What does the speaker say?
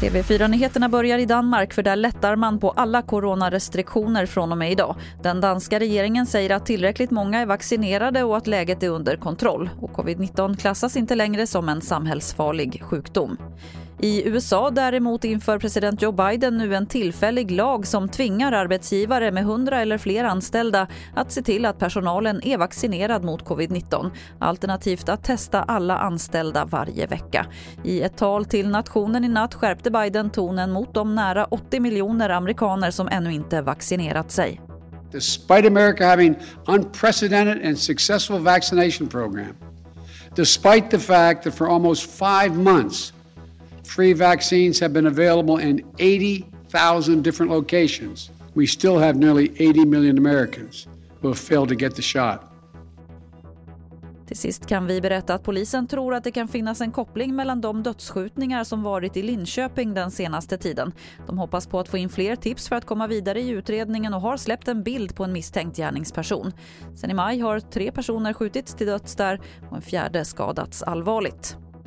TV4-nyheterna börjar i Danmark för där lättar man på alla coronarestriktioner från och med idag. Den danska regeringen säger att tillräckligt många är vaccinerade och att läget är under kontroll. Och covid-19 klassas inte längre som en samhällsfarlig sjukdom. I USA däremot inför president Joe Biden nu en tillfällig lag som tvingar arbetsgivare med 100 eller fler anställda att se till att personalen är vaccinerad mot covid-19 alternativt att testa alla anställda varje vecka. I ett tal till nationen i natt skärpte Biden tonen mot de nära 80 miljoner amerikaner som ännu inte vaccinerat sig. Despite America having unprecedented and successful vaccination program, despite the fact that for almost five months Free vaccines have been available in 80,000 different locations. We still have nearly 80 million Americans who have failed to get the shot. Till sist kan vi berätta att polisen tror att det kan finnas en koppling mellan de dödsskjutningar som varit i Linköping den senaste tiden. De hoppas på att få in fler tips för att komma vidare i utredningen och har släppt en bild på en misstänkt gärningsperson. Sen i maj har tre personer skjutits till döds där och en fjärde skadats allvarligt.